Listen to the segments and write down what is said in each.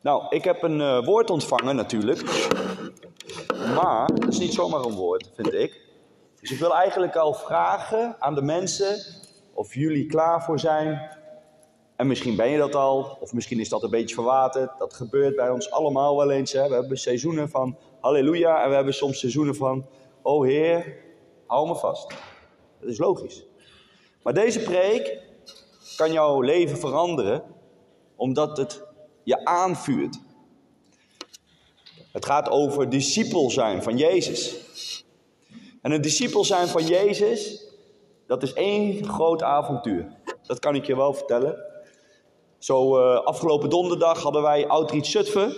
nou, ik heb een eh, woord ontvangen natuurlijk. Maar dat is niet zomaar een woord, vind ik. Dus ik wil eigenlijk al vragen aan de mensen of jullie klaar voor zijn. En misschien ben je dat al, of misschien is dat een beetje verwaterd. Dat gebeurt bij ons allemaal wel eens. Hè? We hebben seizoenen van halleluja en we hebben soms seizoenen van, oh Heer, hou me vast. Dat is logisch. Maar deze preek kan jouw leven veranderen, omdat het je aanvuurt. Het gaat over discipel zijn van Jezus. En een discipel zijn van Jezus, dat is één groot avontuur. Dat kan ik je wel vertellen. Zo uh, afgelopen donderdag hadden wij Outreach Zutphen.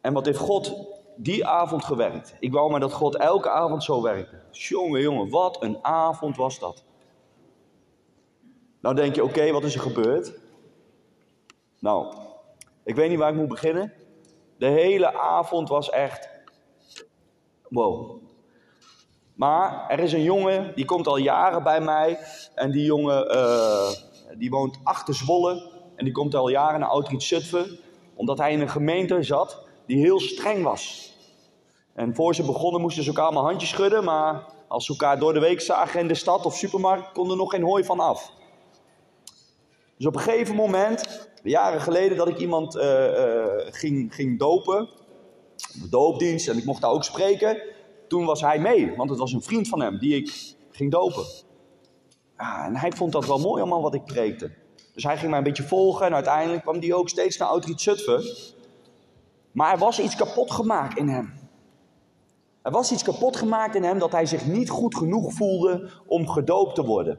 En wat heeft God die avond gewerkt? Ik wou maar dat God elke avond zo werkte. Jongen, jongen, wat een avond was dat. Nou denk je, oké, wat is er gebeurd? Nou, ik weet niet waar ik moet beginnen. De hele avond was echt. Wow. Maar er is een jongen, die komt al jaren bij mij. En die jongen, uh, die woont achter Zwolle. En die komt al jaren naar Outreach Zutphen. Omdat hij in een gemeente zat die heel streng was. En voor ze begonnen moesten ze elkaar allemaal handjes schudden. Maar als ze elkaar door de week zagen in de stad of supermarkt, kon er nog geen hooi van af. Dus op een gegeven moment, jaren geleden, dat ik iemand uh, uh, ging, ging dopen. De doopdienst, en ik mocht daar ook spreken. Toen was hij mee, want het was een vriend van hem die ik ging dopen. Ja, en hij vond dat wel mooi allemaal wat ik preekte. Dus hij ging mij een beetje volgen en uiteindelijk kwam hij ook steeds naar Outreach Zutphen. Maar er was iets kapot gemaakt in hem. Er was iets kapot gemaakt in hem dat hij zich niet goed genoeg voelde om gedoopt te worden.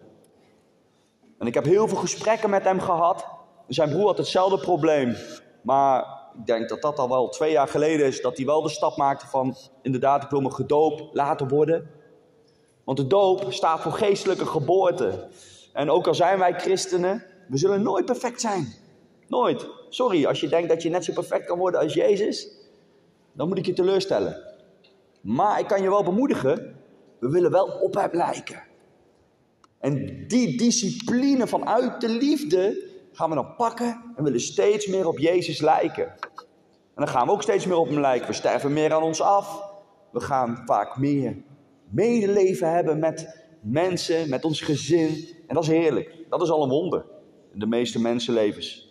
En ik heb heel veel gesprekken met hem gehad. Zijn broer had hetzelfde probleem. Maar ik denk dat dat al wel twee jaar geleden is. Dat hij wel de stap maakte van inderdaad ik wil me gedoopt laten worden. Want de doop staat voor geestelijke geboorte. En ook al zijn wij christenen, we zullen nooit perfect zijn. Nooit. Sorry, als je denkt dat je net zo perfect kan worden als Jezus, dan moet ik je teleurstellen. Maar ik kan je wel bemoedigen, we willen wel op hem lijken. En die discipline vanuit de liefde gaan we dan pakken en willen steeds meer op Jezus lijken. En dan gaan we ook steeds meer op hem lijken. We sterven meer aan ons af. We gaan vaak meer medeleven hebben met mensen, met ons gezin. En dat is heerlijk. Dat is al een wonder in de meeste mensenlevens.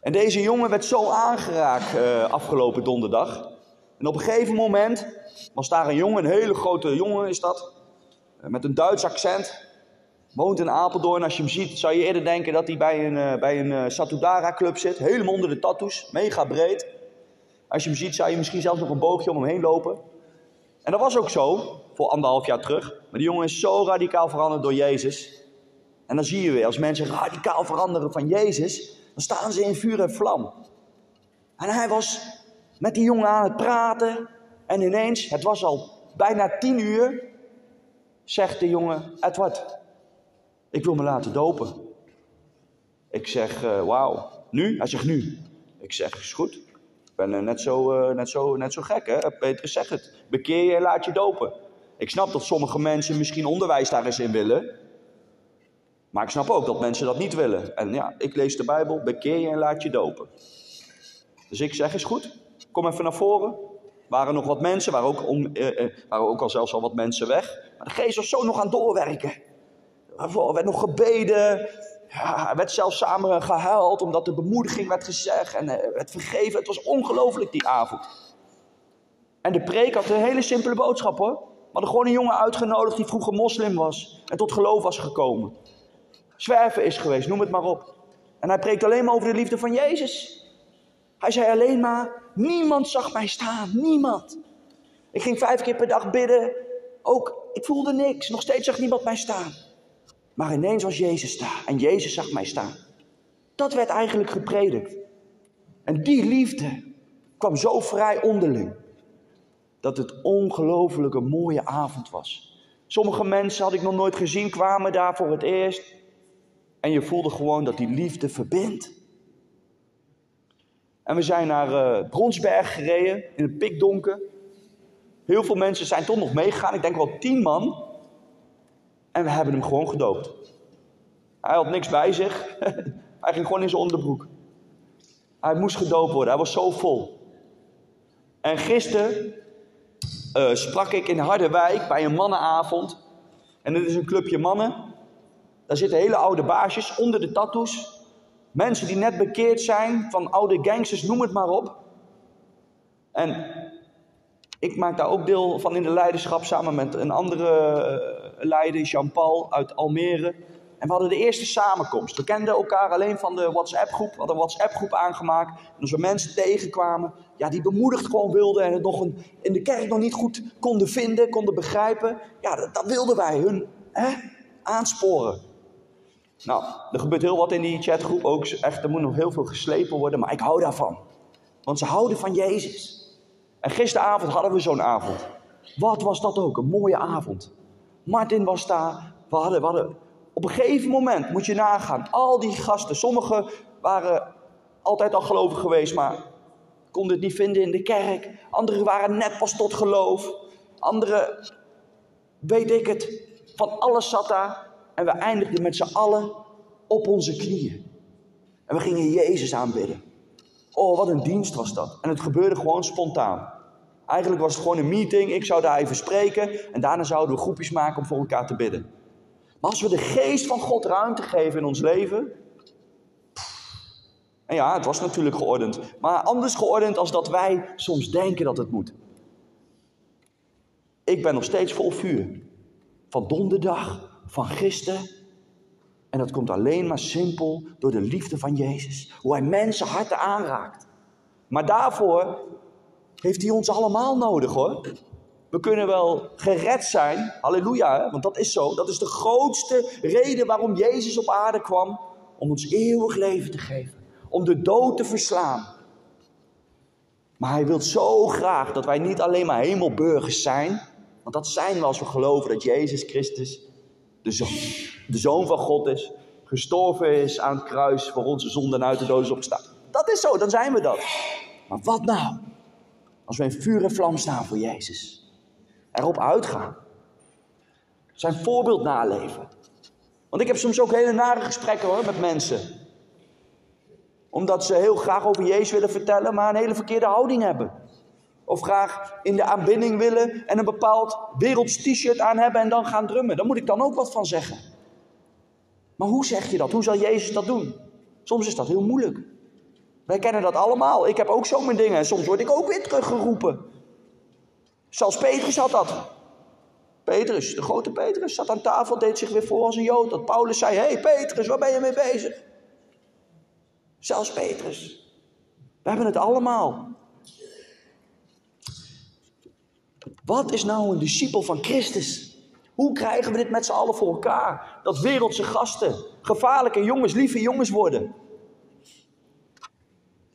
En deze jongen werd zo aangeraakt uh, afgelopen donderdag. En op een gegeven moment was daar een jongen, een hele grote jongen is dat. Met een Duits accent. Woont in Apeldoorn. Als je hem ziet, zou je eerder denken dat hij bij een, uh, bij een uh, Satudara club zit. Helemaal onder de tattoos. Mega breed. Als je hem ziet, zou je misschien zelfs nog een boogje om hem heen lopen. En dat was ook zo, voor anderhalf jaar terug. Maar die jongen is zo radicaal veranderd door Jezus. En dan zie je weer, als mensen radicaal veranderen van Jezus, dan staan ze in vuur en vlam. En hij was met die jongen aan het praten. En ineens, het was al bijna tien uur, zegt de jongen, Edward, ik wil me laten dopen. Ik zeg, uh, wauw, nu? Hij zegt, nu. Ik zeg, is goed. Ik ben uh, net, zo, uh, net, zo, net zo gek, hè? Petrus zegt het. Bekeer je en laat je dopen. Ik snap dat sommige mensen misschien onderwijs daar eens in willen. Maar ik snap ook dat mensen dat niet willen. En ja, ik lees de Bijbel, bekeer je en laat je dopen. Dus ik zeg, is goed. Kom even naar voren. Waren nog wat mensen, waren ook, om, waren ook al zelfs al wat mensen weg. Maar de geest was zo nog aan doorwerken. Er werd nog gebeden. Ja, er werd zelfs samen gehuild omdat de bemoediging werd gezegd en werd vergeven. Het was ongelooflijk die avond. En de preek had een hele simpele boodschap hoor. We hadden gewoon een jongen uitgenodigd die vroeger moslim was en tot geloof was gekomen. Zwerven is geweest, noem het maar op. En hij preekt alleen maar over de liefde van Jezus. Hij zei alleen maar, niemand zag mij staan, niemand. Ik ging vijf keer per dag bidden, ook, ik voelde niks, nog steeds zag niemand mij staan. Maar ineens was Jezus daar en Jezus zag mij staan. Dat werd eigenlijk gepredikt. En die liefde kwam zo vrij onderling. Dat het ongelooflijk een mooie avond was. Sommige mensen had ik nog nooit gezien, kwamen daar voor het eerst. En je voelde gewoon dat die liefde verbindt. En we zijn naar uh, Bronsberg gereden in het pikdonker. Heel veel mensen zijn toch nog meegegaan. Ik denk wel tien man. En we hebben hem gewoon gedoopt. Hij had niks bij zich. Hij ging gewoon in zijn onderbroek. Hij moest gedoopt worden. Hij was zo vol. En gisteren uh, sprak ik in Harderwijk bij een mannenavond. En dit is een clubje mannen. Daar zitten hele oude baasjes onder de tattoos. Mensen die net bekeerd zijn van oude gangsters, noem het maar op. En ik maak daar ook deel van in de leiderschap samen met een andere leider, Jean-Paul uit Almere. En we hadden de eerste samenkomst. We kenden elkaar alleen van de WhatsApp-groep. We hadden een WhatsApp-groep aangemaakt. En als we mensen tegenkwamen, ja, die bemoedigd gewoon wilden en het nog een, in de kerk nog niet goed konden vinden, konden begrijpen. Ja, dat, dat wilden wij hun hè, aansporen. Nou, er gebeurt heel wat in die chatgroep. Ook echt, er moet nog heel veel geslepen worden, maar ik hou daarvan. Want ze houden van Jezus. En gisteravond hadden we zo'n avond. Wat was dat ook? Een mooie avond. Martin was daar. We hadden, op een gegeven moment moet je nagaan, al die gasten, sommigen waren altijd al gelovig geweest, maar konden het niet vinden in de kerk. Anderen waren net pas tot geloof. Anderen, weet ik het, van alles zat daar. En we eindigden met z'n allen op onze knieën. En we gingen Jezus aanbidden. Oh, wat een dienst was dat. En het gebeurde gewoon spontaan. Eigenlijk was het gewoon een meeting. Ik zou daar even spreken. En daarna zouden we groepjes maken om voor elkaar te bidden. Maar als we de geest van God ruimte geven in ons leven. En ja, het was natuurlijk geordend. Maar anders geordend als dat wij soms denken dat het moet. Ik ben nog steeds vol vuur. Van donderdag, van gisteren. En dat komt alleen maar simpel door de liefde van Jezus. Hoe hij mensen harten aanraakt. Maar daarvoor heeft hij ons allemaal nodig hoor. We kunnen wel gered zijn, halleluja, want dat is zo. Dat is de grootste reden waarom Jezus op aarde kwam. Om ons eeuwig leven te geven. Om de dood te verslaan. Maar hij wil zo graag dat wij niet alleen maar hemelburgers zijn. Want dat zijn we als we geloven dat Jezus Christus de Zoon, de zoon van God is. Gestorven is aan het kruis voor onze zonden uit de dood is opgestaan. Dat is zo, dan zijn we dat. Maar wat nou? Als we in vuur en vlam staan voor Jezus erop uitgaan. Zijn voorbeeld naleven. Want ik heb soms ook hele nare gesprekken hoor, met mensen. Omdat ze heel graag over Jezus willen vertellen, maar een hele verkeerde houding hebben. Of graag in de aanbidding willen en een bepaald werelds t-shirt aan hebben en dan gaan drummen. Daar moet ik dan ook wat van zeggen. Maar hoe zeg je dat? Hoe zal Jezus dat doen? Soms is dat heel moeilijk. Wij kennen dat allemaal. Ik heb ook zo mijn dingen en soms word ik ook weer teruggeroepen. Zelfs Petrus had dat. Petrus, de grote Petrus, zat aan tafel, deed zich weer voor als een Jood. Dat Paulus zei, hey Petrus, waar ben je mee bezig? Zelfs Petrus. We hebben het allemaal. Wat is nou een discipel van Christus? Hoe krijgen we dit met z'n allen voor elkaar? Dat wereldse gasten, gevaarlijke jongens, lieve jongens worden.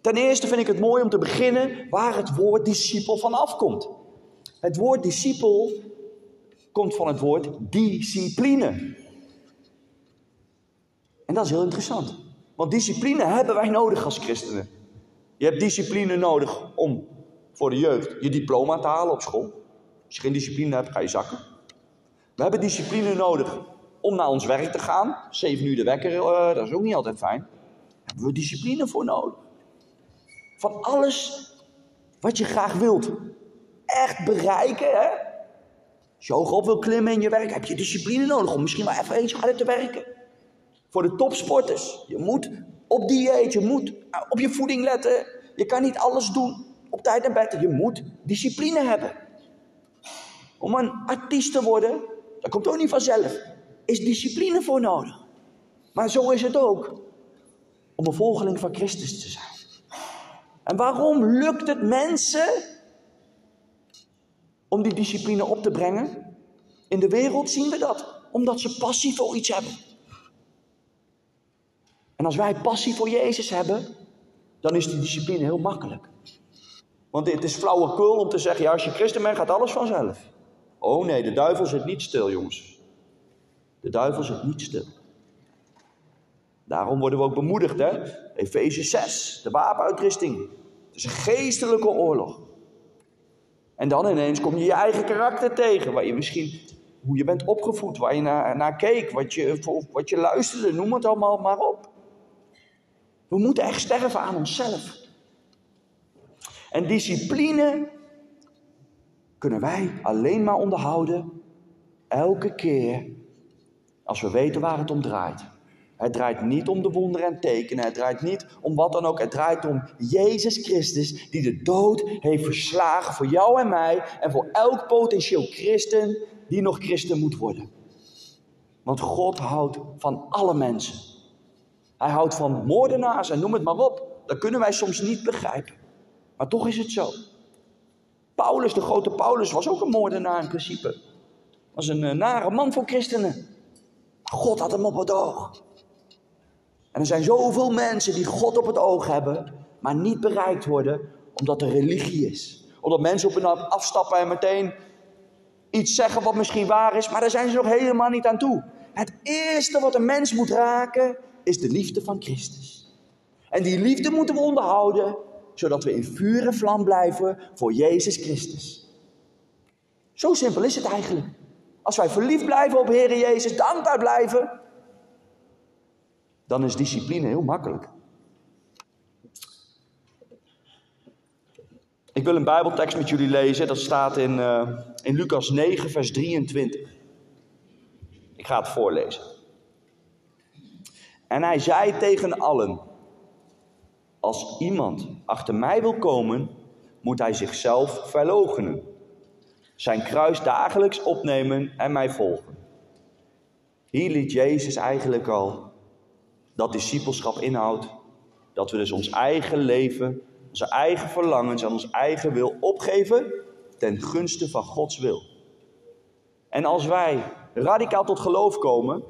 Ten eerste vind ik het mooi om te beginnen waar het woord discipel van afkomt. Het woord discipel komt van het woord discipline. En dat is heel interessant. Want discipline hebben wij nodig als christenen. Je hebt discipline nodig om voor de jeugd je diploma te halen op school. Als je geen discipline hebt, ga je zakken. We hebben discipline nodig om naar ons werk te gaan. Zeven uur de wekker, uh, dat is ook niet altijd fijn. Daar hebben we discipline voor nodig. Van alles wat je graag wilt echt bereiken, hè? Als je hoog wil klimmen in je werk, heb je discipline nodig om misschien maar even eentje harder te werken. Voor de topsporters, je moet op dieet, je moet op je voeding letten. Je kan niet alles doen op tijd en bed. Je moet discipline hebben. Om een artiest te worden, dat komt ook niet vanzelf. Is discipline voor nodig. Maar zo is het ook om een volgeling van Christus te zijn. En waarom lukt het mensen om die discipline op te brengen. In de wereld zien we dat, omdat ze passie voor iets hebben. En als wij passie voor Jezus hebben, dan is die discipline heel makkelijk. Want het is flauwekul om te zeggen, ja, als je christen bent, gaat alles vanzelf. Oh nee, de duivel zit niet stil, jongens. De duivel zit niet stil. Daarom worden we ook bemoedigd, hè? Efeze 6, de wapenuitrusting. Het is een geestelijke oorlog. En dan ineens kom je je eigen karakter tegen, waar je misschien, hoe je bent opgevoed, waar je naar, naar keek, wat je, wat je luisterde, noem het allemaal maar op. We moeten echt sterven aan onszelf. En discipline kunnen wij alleen maar onderhouden elke keer als we weten waar het om draait. Het draait niet om de wonderen en tekenen. Het draait niet om wat dan ook. Het draait om Jezus Christus die de dood heeft verslagen voor jou en mij en voor elk potentieel christen die nog christen moet worden. Want God houdt van alle mensen. Hij houdt van moordenaars en noem het maar op. Dat kunnen wij soms niet begrijpen. Maar toch is het zo. Paulus, de grote Paulus, was ook een moordenaar in principe. Was een uh, nare man voor christenen. God had hem op het oog. En er zijn zoveel mensen die God op het oog hebben, maar niet bereikt worden omdat er religie is. Omdat mensen op hun afstappen en meteen iets zeggen wat misschien waar is, maar daar zijn ze nog helemaal niet aan toe. Het eerste wat een mens moet raken is de liefde van Christus. En die liefde moeten we onderhouden, zodat we in vuur en vlam blijven voor Jezus Christus. Zo simpel is het eigenlijk. Als wij verliefd blijven op Heer Jezus, dankbaar blijven, dan is discipline heel makkelijk. Ik wil een Bijbeltekst met jullie lezen. Dat staat in, uh, in Lucas 9, vers 23. Ik ga het voorlezen. En hij zei tegen allen: Als iemand achter mij wil komen, moet hij zichzelf verloochenen. Zijn kruis dagelijks opnemen en mij volgen. Hier liet Jezus eigenlijk al dat discipelschap inhoudt dat we dus ons eigen leven, onze eigen verlangens en ons eigen wil opgeven ten gunste van Gods wil. En als wij radicaal tot geloof komen,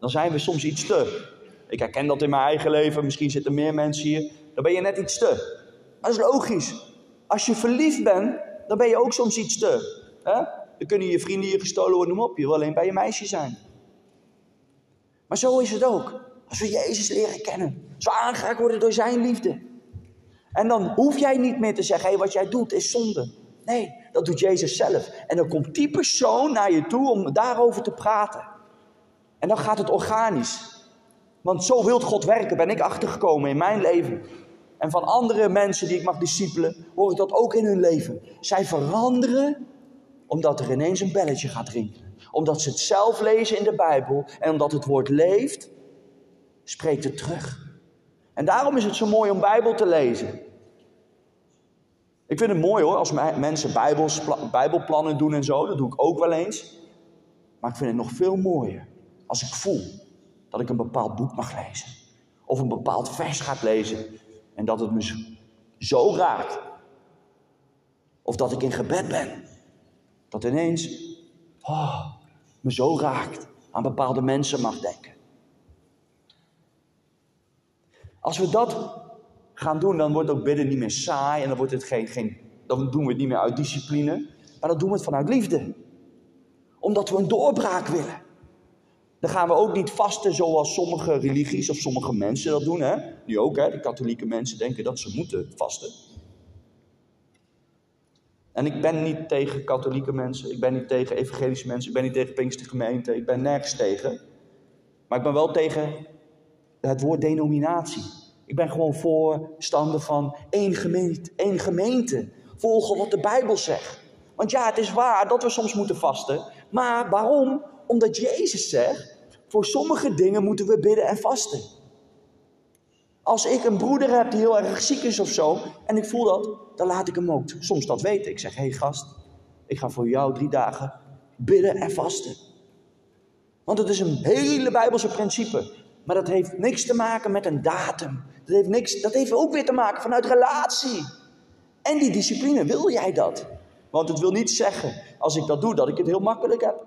dan zijn we soms iets te. Ik herken dat in mijn eigen leven, misschien zitten meer mensen hier, dan ben je net iets te. Dat is logisch. Als je verliefd bent, dan ben je ook soms iets te. Hè? Dan kunnen je vrienden je gestolen worden, noem op. Je wil alleen bij je meisje zijn. Maar zo is het ook. Als we Jezus leren kennen. Als aangeraakt worden door zijn liefde. En dan hoef jij niet meer te zeggen, hé, wat jij doet is zonde. Nee, dat doet Jezus zelf. En dan komt die persoon naar je toe om daarover te praten. En dan gaat het organisch. Want zo wil God werken, ben ik achtergekomen in mijn leven. En van andere mensen die ik mag discipelen, hoor ik dat ook in hun leven. Zij veranderen omdat er ineens een belletje gaat rinkelen. Omdat ze het zelf lezen in de Bijbel en omdat het woord leeft spreekt het terug. En daarom is het zo mooi om Bijbel te lezen. Ik vind het mooi hoor, als mensen Bijbelplannen doen en zo. Dat doe ik ook wel eens. Maar ik vind het nog veel mooier als ik voel dat ik een bepaald boek mag lezen. Of een bepaald vers gaat lezen. En dat het me zo raakt. Of dat ik in gebed ben. Dat ineens oh, me zo raakt. Aan bepaalde mensen mag denken. Als we dat gaan doen, dan wordt ook bidden niet meer saai en dan, wordt het geen, geen, dan doen we het niet meer uit discipline, maar dan doen we het vanuit liefde. Omdat we een doorbraak willen. Dan gaan we ook niet vasten zoals sommige religies of sommige mensen dat doen. Hè? Nu ook, hè? de katholieke mensen denken dat ze moeten vasten. En ik ben niet tegen katholieke mensen, ik ben niet tegen evangelische mensen, ik ben niet tegen Pinkstergemeente, ik ben nergens tegen. Maar ik ben wel tegen het woord denominatie. Ik ben gewoon voorstander van één gemeente, één gemeente. Volgen wat de Bijbel zegt. Want ja, het is waar dat we soms moeten vasten. Maar waarom? Omdat Jezus zegt, voor sommige dingen moeten we bidden en vasten. Als ik een broeder heb die heel erg ziek is of zo, en ik voel dat, dan laat ik hem ook soms dat weten. Ik zeg, hé hey gast, ik ga voor jou drie dagen bidden en vasten. Want het is een hele Bijbelse principe. Maar dat heeft niks te maken met een datum. Dat heeft, niks, dat heeft ook weer te maken vanuit relatie. En die discipline, wil jij dat? Want het wil niet zeggen, als ik dat doe, dat ik het heel makkelijk heb.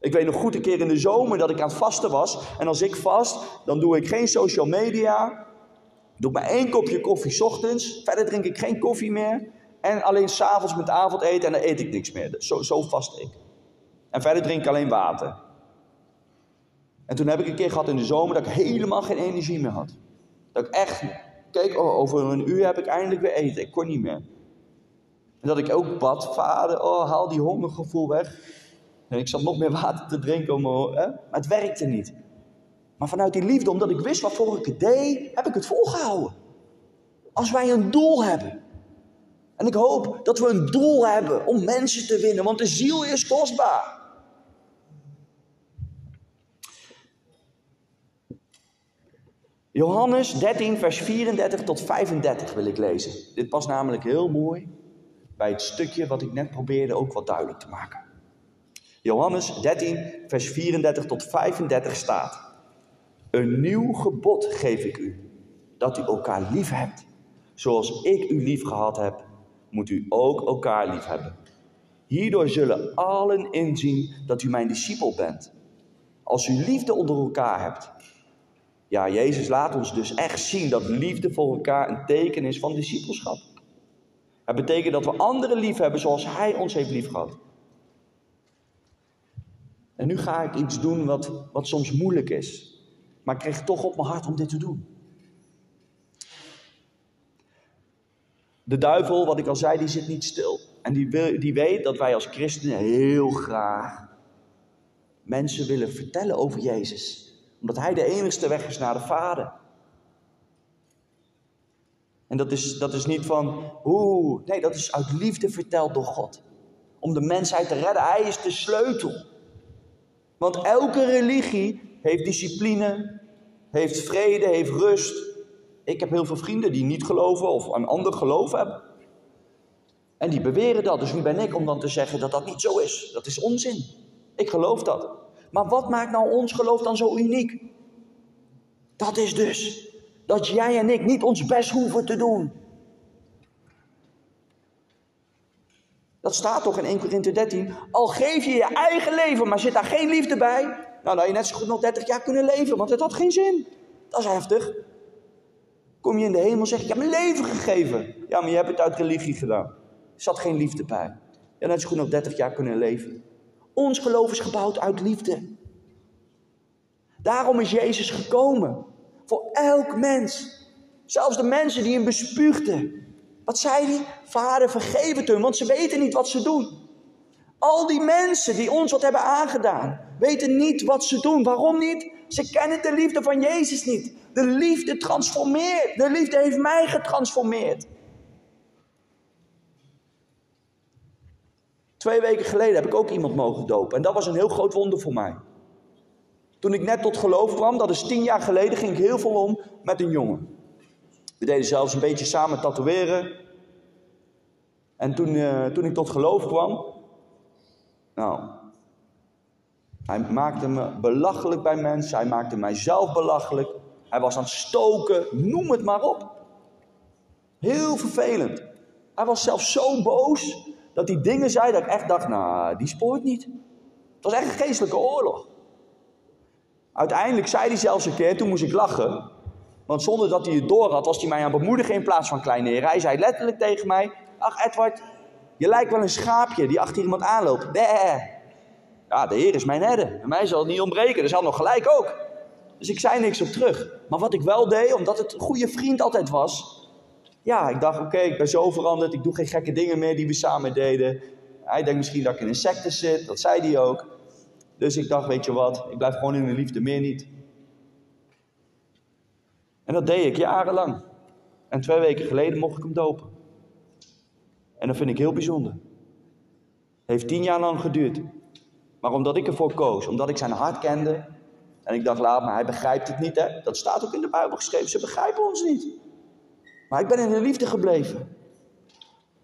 Ik weet nog goed een keer in de zomer dat ik aan het vasten was. En als ik vast, dan doe ik geen social media. Doe maar één kopje koffie 's ochtends. Verder drink ik geen koffie meer. En alleen s'avonds met avondeten en dan eet ik niks meer. Zo, zo vast ik. En verder drink ik alleen water. En toen heb ik een keer gehad in de zomer dat ik helemaal geen energie meer had. Dat ik echt, kijk, oh, over een uur heb ik eindelijk weer eten. Ik kon niet meer. En dat ik ook bad, vader, oh, haal die hongergevoel weg. En ik zat nog meer water te drinken, om, hè? maar het werkte niet. Maar vanuit die liefde, omdat ik wist waarvoor ik het deed, heb ik het volgehouden. Als wij een doel hebben. En ik hoop dat we een doel hebben om mensen te winnen, want de ziel is kostbaar. Johannes 13, vers 34 tot 35 wil ik lezen. Dit past namelijk heel mooi bij het stukje wat ik net probeerde ook wat duidelijk te maken. Johannes 13, vers 34 tot 35 staat: Een nieuw gebod geef ik u, dat u elkaar lief hebt. Zoals ik u lief gehad heb, moet u ook elkaar lief hebben. Hierdoor zullen allen inzien dat u mijn discipel bent. Als u liefde onder elkaar hebt. Ja, Jezus laat ons dus echt zien dat liefde voor elkaar een teken is van discipelschap. Het betekent dat we anderen lief hebben zoals Hij ons heeft lief gehad. En nu ga ik iets doen wat, wat soms moeilijk is. Maar ik kreeg toch op mijn hart om dit te doen. De duivel, wat ik al zei, die zit niet stil. En die, die weet dat wij als christenen heel graag mensen willen vertellen over Jezus. Omdat Hij de enigste weg is naar de Vader. En dat is, dat is niet van, oeh, nee, dat is uit liefde verteld door God. Om de mensheid te redden. Hij is de sleutel. Want elke religie heeft discipline, heeft vrede, heeft rust. Ik heb heel veel vrienden die niet geloven of een ander geloof hebben. En die beweren dat. Dus wie ben ik om dan te zeggen dat dat niet zo is? Dat is onzin. Ik geloof dat. Maar wat maakt nou ons geloof dan zo uniek? Dat is dus dat jij en ik niet ons best hoeven te doen. Dat staat toch in 1 Corinthië 13. Al geef je je eigen leven, maar zit daar geen liefde bij. Nou, dan had je net zo goed nog 30 jaar kunnen leven, want het had geen zin. Dat is heftig. Kom je in de hemel zeg je, ik heb mijn leven gegeven. Ja, maar je hebt het uit religie gedaan. Er zat geen liefde bij. Je had net zo goed nog 30 jaar kunnen leven. Ons geloof is gebouwd uit liefde. Daarom is Jezus gekomen. Voor elk mens. Zelfs de mensen die hem bespuugden. Wat zei hij? Vader, vergeef het hun, want ze weten niet wat ze doen. Al die mensen die ons wat hebben aangedaan, weten niet wat ze doen. Waarom niet? Ze kennen de liefde van Jezus niet. De liefde transformeert. De liefde heeft mij getransformeerd. Twee weken geleden heb ik ook iemand mogen dopen. En dat was een heel groot wonder voor mij. Toen ik net tot geloof kwam, dat is tien jaar geleden, ging ik heel veel om met een jongen. We deden zelfs een beetje samen tatoeëren. En toen, uh, toen ik tot geloof kwam, nou, hij maakte me belachelijk bij mensen, hij maakte mijzelf belachelijk. Hij was aan het stoken, noem het maar op. Heel vervelend. Hij was zelfs zo boos dat hij dingen zei dat ik echt dacht, nou, die spoort niet. Het was echt een geestelijke oorlog. Uiteindelijk zei hij zelfs een keer, toen moest ik lachen. Want zonder dat hij het door had, was hij mij aan bemoedigen in plaats van kleineren. Hij zei letterlijk tegen mij: Ach, Edward, je lijkt wel een schaapje die achter iemand aanloopt. Ja, de Heer is mijn herder. En mij zal het niet ontbreken. Dus had nog gelijk ook. Dus ik zei niks op terug. Maar wat ik wel deed, omdat het een goede vriend altijd was. Ja, ik dacht: Oké, ik ben zo veranderd. Ik doe geen gekke dingen meer die we samen deden. Hij denkt misschien dat ik in een secte zit. Dat zei hij ook. Dus ik dacht: Weet je wat, ik blijf gewoon in de liefde, meer niet. En dat deed ik jarenlang. En twee weken geleden mocht ik hem dopen. En dat vind ik heel bijzonder. Het heeft tien jaar lang geduurd. Maar omdat ik ervoor koos, omdat ik zijn hart kende. En ik dacht, laat maar, hij begrijpt het niet. Hè? Dat staat ook in de Bijbel geschreven. Ze begrijpen ons niet. Maar ik ben in de liefde gebleven.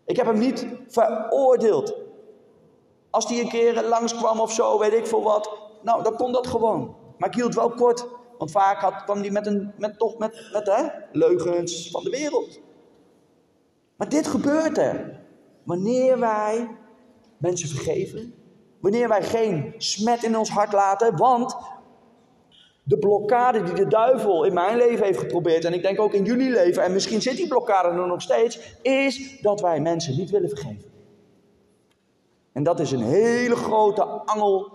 Ik heb hem niet veroordeeld. Als hij een keer langskwam of zo, weet ik veel wat. Nou, dan kon dat gewoon. Maar ik hield wel kort. Want vaak had, kwam hij met, een, met, toch met, met hè, leugens van de wereld. Maar dit gebeurt er. Wanneer wij mensen vergeven. Wanneer wij geen smet in ons hart laten. Want De blokkade die de duivel in mijn leven heeft geprobeerd, en ik denk ook in jullie leven, en misschien zit die blokkade er nog steeds, is dat wij mensen niet willen vergeven. En dat is een hele grote angel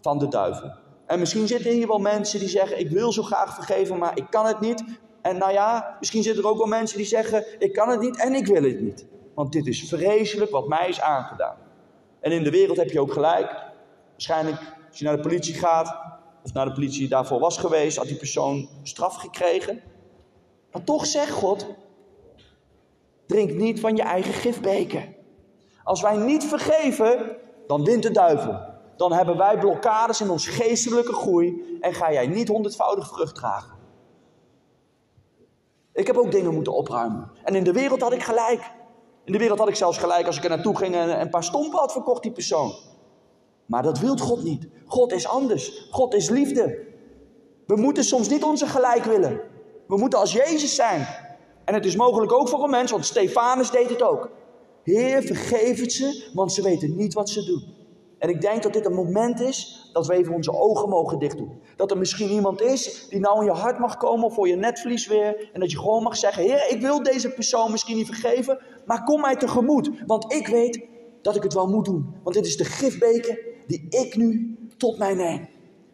van de duivel. En misschien zitten hier wel mensen die zeggen: Ik wil zo graag vergeven, maar ik kan het niet. En nou ja, misschien zitten er ook wel mensen die zeggen: Ik kan het niet en ik wil het niet. Want dit is vreselijk wat mij is aangedaan. En in de wereld heb je ook gelijk. Waarschijnlijk als je naar de politie gaat, of naar de politie daarvoor was geweest, had die persoon straf gekregen. Maar toch zegt God: drink niet van je eigen gifbeker. Als wij niet vergeven, dan wint de duivel. Dan hebben wij blokkades in ons geestelijke groei en ga jij niet honderdvoudig vrucht dragen. Ik heb ook dingen moeten opruimen. En in de wereld had ik gelijk. In de wereld had ik zelfs gelijk als ik er naartoe ging en een paar stompen had verkocht, die persoon. Maar dat wil God niet. God is anders. God is liefde. We moeten soms niet onze gelijk willen. We moeten als Jezus zijn. En het is mogelijk ook voor een mens, want Stefanus deed het ook. Heer, vergeef het ze, want ze weten niet wat ze doen. En ik denk dat dit een moment is dat we even onze ogen mogen dicht doen. Dat er misschien iemand is die nou in je hart mag komen voor je netvlies weer. En dat je gewoon mag zeggen, Heer, ik wil deze persoon misschien niet vergeven, maar kom mij tegemoet. Want ik weet dat ik het wel moet doen. Want dit is de gifbeker die ik nu tot mij neem.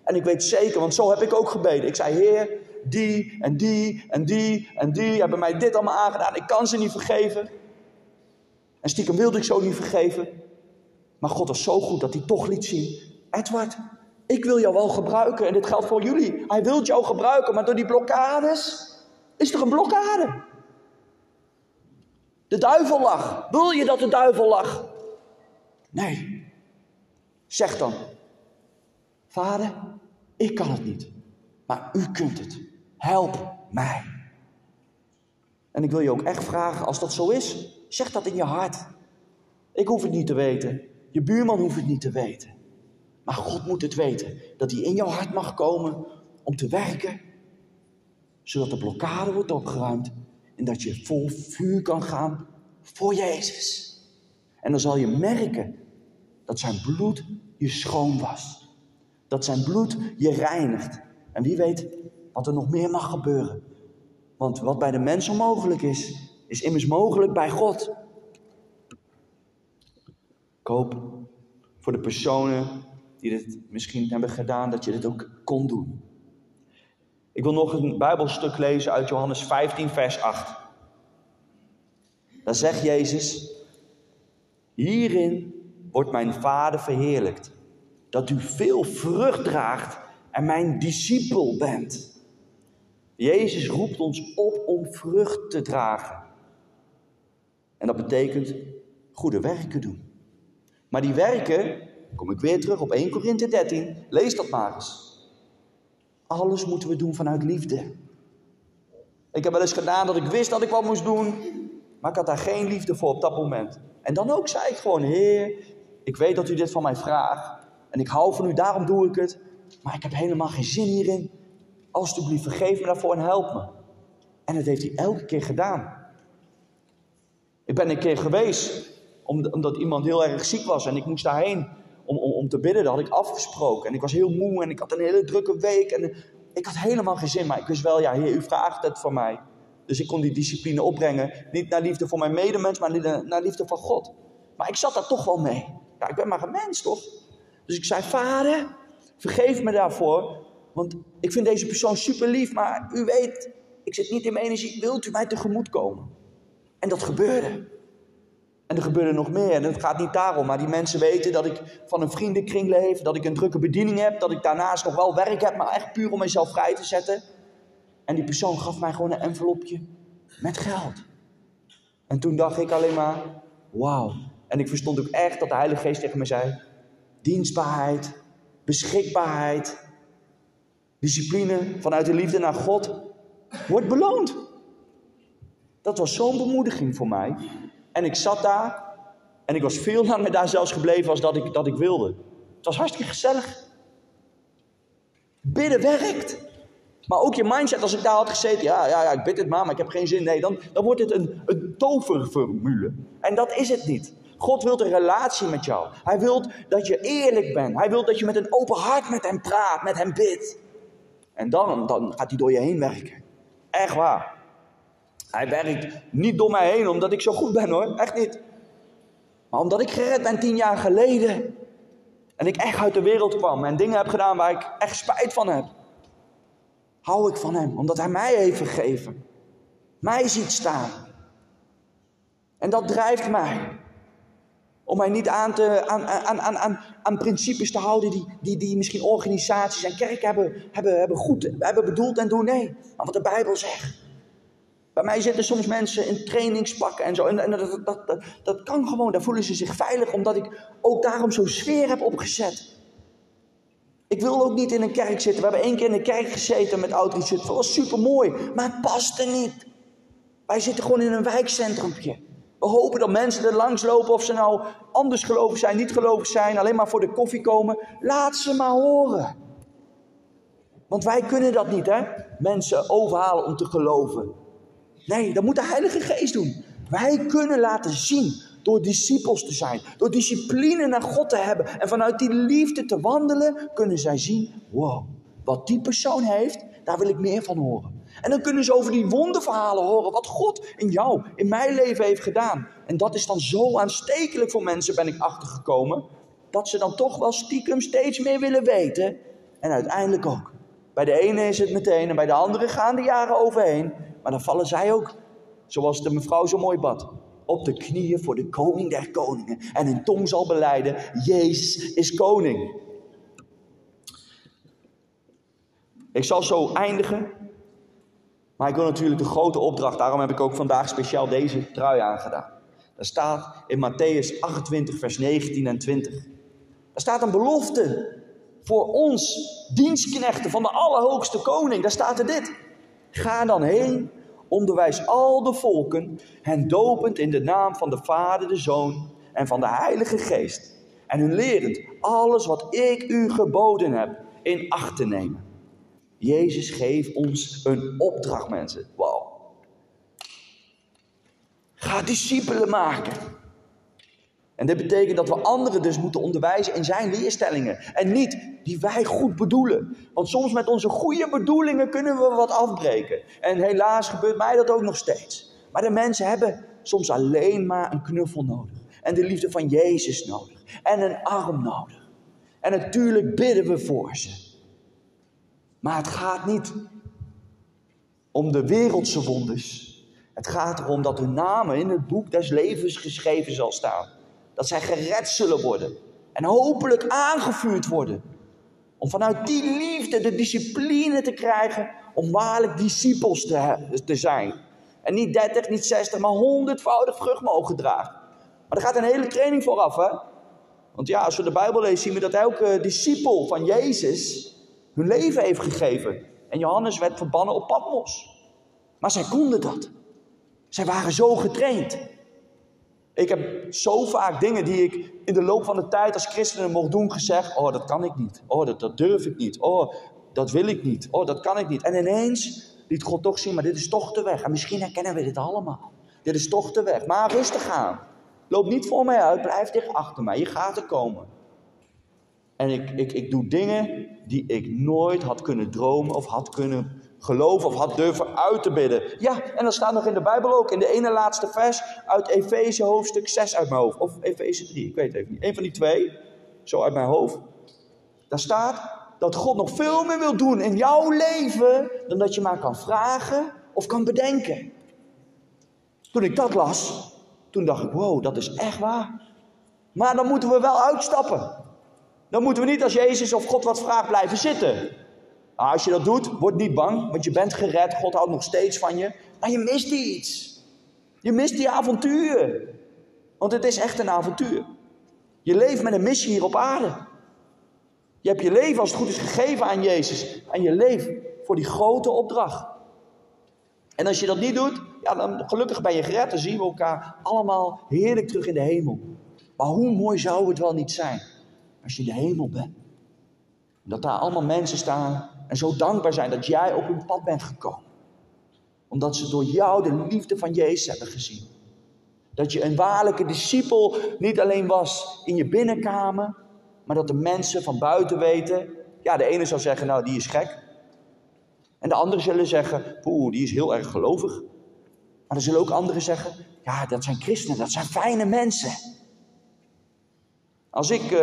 En ik weet zeker, want zo heb ik ook gebeden. Ik zei, Heer, die en die en die en die hebben mij dit allemaal aangedaan. Ik kan ze niet vergeven. En stiekem wilde ik zo niet vergeven. Maar God was zo goed dat hij toch liet zien. Edward, ik wil jou wel gebruiken. En dit geldt voor jullie. Hij wil jou gebruiken, maar door die blokkades is er een blokkade. De duivel lag. Wil je dat de duivel lag? Nee. Zeg dan, Vader, ik kan het niet, maar u kunt het. Help mij. En ik wil je ook echt vragen, als dat zo is, zeg dat in je hart. Ik hoef het niet te weten. Je buurman hoeft het niet te weten. Maar God moet het weten. Dat hij in jouw hart mag komen om te werken. Zodat de blokkade wordt opgeruimd. En dat je vol vuur kan gaan voor Jezus. En dan zal je merken dat zijn bloed je schoon was. Dat zijn bloed je reinigt. En wie weet wat er nog meer mag gebeuren. Want wat bij de mens onmogelijk is, is immers mogelijk bij God. Ik hoop voor de personen die dit misschien hebben gedaan, dat je dit ook kon doen. Ik wil nog een Bijbelstuk lezen uit Johannes 15, vers 8. Daar zegt Jezus: Hierin wordt mijn Vader verheerlijkt, dat u veel vrucht draagt en mijn discipel bent. Jezus roept ons op om vrucht te dragen. En dat betekent goede werken doen. Maar die werken, kom ik weer terug op 1 Korinthe 13, lees dat maar eens. Alles moeten we doen vanuit liefde. Ik heb wel eens gedaan dat ik wist dat ik wat moest doen, maar ik had daar geen liefde voor op dat moment. En dan ook zei ik gewoon, Heer, ik weet dat u dit van mij vraagt. En ik hou van u, daarom doe ik het. Maar ik heb helemaal geen zin hierin. Alsjeblieft, vergeef me daarvoor en help me. En dat heeft hij elke keer gedaan. Ik ben een keer geweest, omdat iemand heel erg ziek was. En ik moest daarheen om, om, om te bidden. Dat had ik afgesproken. En ik was heel moe en ik had een hele drukke week. En ik had helemaal geen zin. Maar ik wist wel, ja, heer, u vraagt het van mij. Dus ik kon die discipline opbrengen. Niet naar liefde voor mijn medemens, maar naar liefde van God. Maar ik zat daar toch wel mee. Ja, ik ben maar een mens, toch? Dus ik zei, vader, vergeef me daarvoor. Want ik vind deze persoon super lief, maar u weet, ik zit niet in mijn energie. Wilt u mij tegemoet komen? En dat gebeurde. En er gebeurde nog meer. En het gaat niet daarom, maar die mensen weten dat ik van een vriendenkring leef, dat ik een drukke bediening heb, dat ik daarnaast nog wel werk heb, maar echt puur om mezelf vrij te zetten. En die persoon gaf mij gewoon een envelopje met geld. En toen dacht ik alleen maar, wauw, en ik verstond ook echt dat de Heilige Geest tegen me zei: dienstbaarheid, beschikbaarheid, discipline vanuit de liefde naar God wordt beloond. Dat was zo'n bemoediging voor mij. En ik zat daar en ik was veel langer daar zelfs gebleven als dat ik, dat ik wilde. Het was hartstikke gezellig. Bidden werkt. Maar ook je mindset, als ik daar had gezeten, ja, ja, ja ik bid het maar, maar ik heb geen zin. Nee, dan, dan wordt het een, een toverformule. En dat is het niet. God wil een relatie met jou. Hij wil dat je eerlijk bent. Hij wil dat je met een open hart met hem praat, met hem bidt. En dan, dan gaat hij door je heen werken. Echt waar. Hij werkt niet door mij heen omdat ik zo goed ben hoor. Echt niet. Maar omdat ik gered ben tien jaar geleden. En ik echt uit de wereld kwam en dingen heb gedaan waar ik echt spijt van heb. Hou ik van hem, omdat hij mij heeft vergeven. Mij ziet staan. En dat drijft mij. Om mij niet aan, te, aan, aan, aan, aan, aan principes te houden die, die, die misschien organisaties en kerken hebben, hebben, hebben goed hebben bedoeld en doen. Nee, maar wat de Bijbel zegt. Bij mij zitten soms mensen in trainingspakken en zo. En, en dat, dat, dat, dat, kan gewoon, daar voelen ze zich veilig, omdat ik ook daarom zo'n sfeer heb opgezet. Ik wil ook niet in een kerk zitten. We hebben één keer in een kerk gezeten met Outreach. Dat was super mooi, maar het paste niet. Wij zitten gewoon in een wijkcentrumpje. We hopen dat mensen er langs lopen of ze nou anders gelovig zijn, niet gelovig zijn, alleen maar voor de koffie komen. Laat ze maar horen. Want wij kunnen dat niet, hè? Mensen overhalen om te geloven. Nee, dat moet de Heilige Geest doen. Wij kunnen laten zien door discipels te zijn, door discipline naar God te hebben en vanuit die liefde te wandelen, kunnen zij zien: wow, wat die persoon heeft, daar wil ik meer van horen. En dan kunnen ze over die wonderverhalen horen wat God in jou, in mijn leven heeft gedaan. En dat is dan zo aanstekelijk voor mensen, ben ik achtergekomen, dat ze dan toch wel stiekem steeds meer willen weten. En uiteindelijk ook. Bij de ene is het meteen en bij de andere gaan de jaren overheen. Maar dan vallen zij ook, zoals de mevrouw zo mooi bad, op de knieën voor de koning der koningen. En in tong zal beleiden, Jezus is koning. Ik zal zo eindigen. Maar ik wil natuurlijk de grote opdracht, daarom heb ik ook vandaag speciaal deze trui aangedaan. Daar staat in Matthäus 28, vers 19 en 20. Daar staat een belofte voor ons, dienstknechten van de Allerhoogste Koning. Daar staat er dit. Ga dan heen, onderwijs al de volken, hen dopend in de naam van de Vader, de Zoon en van de Heilige Geest. En hun lerend alles wat ik u geboden heb in acht te nemen. Jezus geeft ons een opdracht, mensen. Wow. Ga discipelen maken. En dit betekent dat we anderen dus moeten onderwijzen in zijn leerstellingen. En niet die wij goed bedoelen. Want soms met onze goede bedoelingen kunnen we wat afbreken. En helaas gebeurt mij dat ook nog steeds. Maar de mensen hebben soms alleen maar een knuffel nodig. En de liefde van Jezus nodig. En een arm nodig. En natuurlijk bidden we voor ze. Maar het gaat niet om de wereldse wonders. Het gaat erom dat hun namen in het boek des levens geschreven zal staan. Dat zij gered zullen worden. En hopelijk aangevuurd worden. Om vanuit die liefde de discipline te krijgen om waarlijk discipels te, te zijn. En niet 30, niet 60, maar honderdvoudig vrucht mogen dragen. Maar er gaat een hele training vooraf, hè? Want ja, als we de Bijbel lezen, zien we dat elke discipel van Jezus hun leven heeft gegeven. En Johannes werd verbannen op Patmos. Maar zij konden dat. Zij waren zo getraind. Ik heb zo vaak dingen die ik in de loop van de tijd als christen mocht doen gezegd. Oh, dat kan ik niet. Oh, dat, dat durf ik niet. Oh, dat wil ik niet. Oh, dat kan ik niet. En ineens liet God toch zien, maar dit is toch de weg. En misschien herkennen we dit allemaal. Dit is toch de weg. Maar rustig aan. Loop niet voor mij uit, blijf dicht achter mij. Je gaat er komen. En ik, ik, ik doe dingen die ik nooit had kunnen dromen of had kunnen geloven of had durven uit te bidden. Ja, en dat staat nog in de Bijbel ook, in de ene laatste vers uit Efeze hoofdstuk 6 uit mijn hoofd. Of Efeze 3, ik weet het even niet. Eén van die twee, zo uit mijn hoofd. Daar staat dat God nog veel meer wil doen in jouw leven dan dat je maar kan vragen of kan bedenken. Toen ik dat las, toen dacht ik, wow, dat is echt waar. Maar dan moeten we wel uitstappen. Dan moeten we niet als Jezus of God wat vraagt blijven zitten. Maar als je dat doet, word niet bang, want je bent gered. God houdt nog steeds van je. Maar je mist iets. Je mist die avontuur. Want het is echt een avontuur. Je leeft met een missie hier op aarde. Je hebt je leven als het goed is gegeven aan Jezus. En je leeft voor die grote opdracht. En als je dat niet doet, ja, dan gelukkig ben je gered. Dan zien we elkaar allemaal heerlijk terug in de hemel. Maar hoe mooi zou het wel niet zijn als je de hemel bent. Dat daar allemaal mensen staan en zo dankbaar zijn dat jij op hun pad bent gekomen. Omdat ze door jou de liefde van Jezus hebben gezien. Dat je een waarlijke discipel niet alleen was in je binnenkamer, maar dat de mensen van buiten weten. Ja, de ene zou zeggen, nou die is gek. En de anderen zullen zeggen, oeh, die is heel erg gelovig. Maar er zullen ook anderen zeggen, ja, dat zijn christenen, dat zijn fijne mensen. Als ik uh,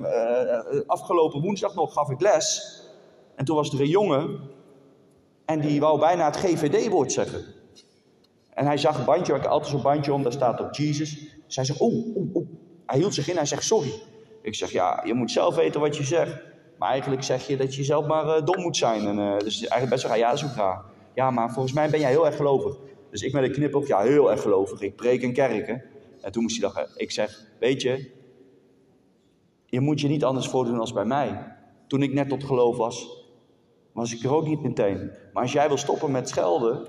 uh, afgelopen woensdag nog gaf ik les. En toen was er een jongen. En die wou bijna het GVD-woord zeggen. En hij zag een bandje, waar ik altijd zo'n bandje om, daar staat op Jesus. Hij zegt, oeh, oeh, oeh. Hij hield zich in, hij zegt sorry. Ik zeg, ja, je moet zelf weten wat je zegt. Maar eigenlijk zeg je dat je zelf maar uh, dom moet zijn. En, uh, dus eigenlijk best wel, ja, dat is. Ja, maar volgens mij ben jij heel erg gelovig. Dus ik met een knipoog, ja, heel erg gelovig. Ik preek in kerken. En toen moest hij lachen. Ik zeg, weet je, je moet je niet anders voordoen als bij mij. Toen ik net tot geloof was, was ik er ook niet meteen. Maar als jij wil stoppen met schelden,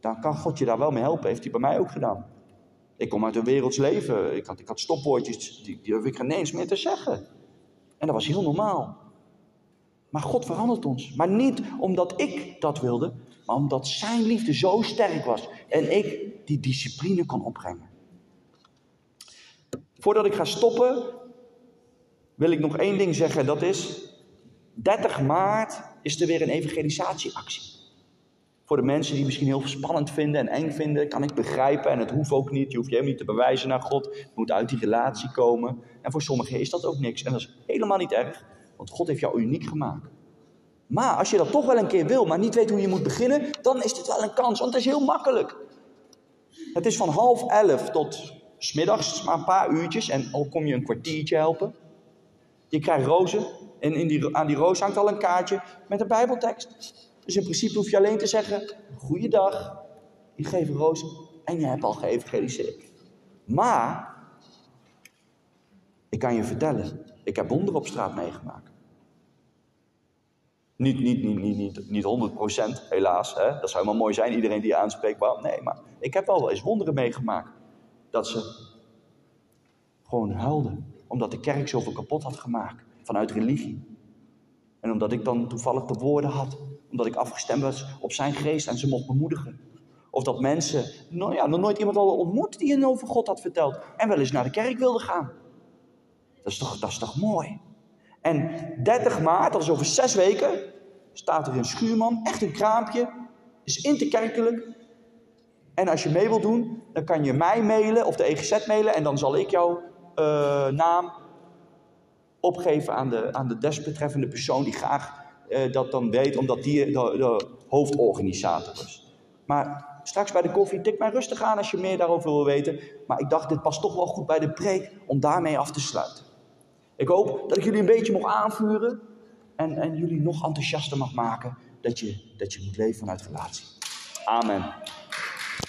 dan kan God je daar wel mee helpen. Heeft hij bij mij ook gedaan. Ik kom uit een werelds leven. Ik had, ik had stopwoordjes, die, die ik geen eens meer te zeggen. En dat was heel normaal. Maar God verandert ons. Maar niet omdat ik dat wilde, maar omdat zijn liefde zo sterk was. En ik die discipline kon opbrengen. Voordat ik ga stoppen, wil ik nog één ding zeggen. Dat is, 30 maart is er weer een evangelisatieactie. Voor de mensen die misschien heel spannend vinden en eng vinden, kan ik begrijpen. En het hoeft ook niet. Je hoeft je helemaal niet te bewijzen naar God. Je moet uit die relatie komen. En voor sommigen is dat ook niks. En dat is helemaal niet erg, want God heeft jou uniek gemaakt. Maar als je dat toch wel een keer wil, maar niet weet hoe je moet beginnen, dan is dit wel een kans, want het is heel makkelijk. Het is van half elf tot smiddags, maar een paar uurtjes. En al kom je een kwartiertje helpen. Je krijgt rozen. En in die, aan die roos hangt al een kaartje met een bijbeltekst. Dus in principe hoef je alleen te zeggen, goeiedag, ik geef een roos en je hebt al geëvangeliseerd. Maar, ik kan je vertellen, ik heb wonderen op straat meegemaakt. Niet, niet, niet, niet, niet, niet 100% helaas, hè? dat zou helemaal mooi zijn, iedereen die je aanspreekt. Maar nee, maar ik heb wel eens wonderen meegemaakt. Dat ze gewoon huilden, omdat de kerk zoveel kapot had gemaakt vanuit religie. En omdat ik dan toevallig de woorden had, omdat ik afgestemd was op zijn geest en ze mocht bemoedigen. Of dat mensen, nou ja, nog nooit iemand al ontmoet die een over God had verteld en wel eens naar de kerk wilde gaan. Dat is toch, dat is toch mooi? En 30 maart, dat is over zes weken, staat er een schuurman, echt een kraampje, is interkerkelijk. En als je mee wilt doen, dan kan je mij mailen of de EGZ mailen en dan zal ik jouw uh, naam opgeven aan de, aan de desbetreffende persoon die graag uh, dat dan weet, omdat die de, de, hoofdorganisator is. Maar straks bij de koffie, tik mij rustig aan als je meer daarover wil weten. Maar ik dacht, dit past toch wel goed bij de preek om daarmee af te sluiten. Ik hoop dat ik jullie een beetje mag aanvuren en, en jullie nog enthousiaster mag maken dat je, dat je moet leven vanuit relatie. Amen.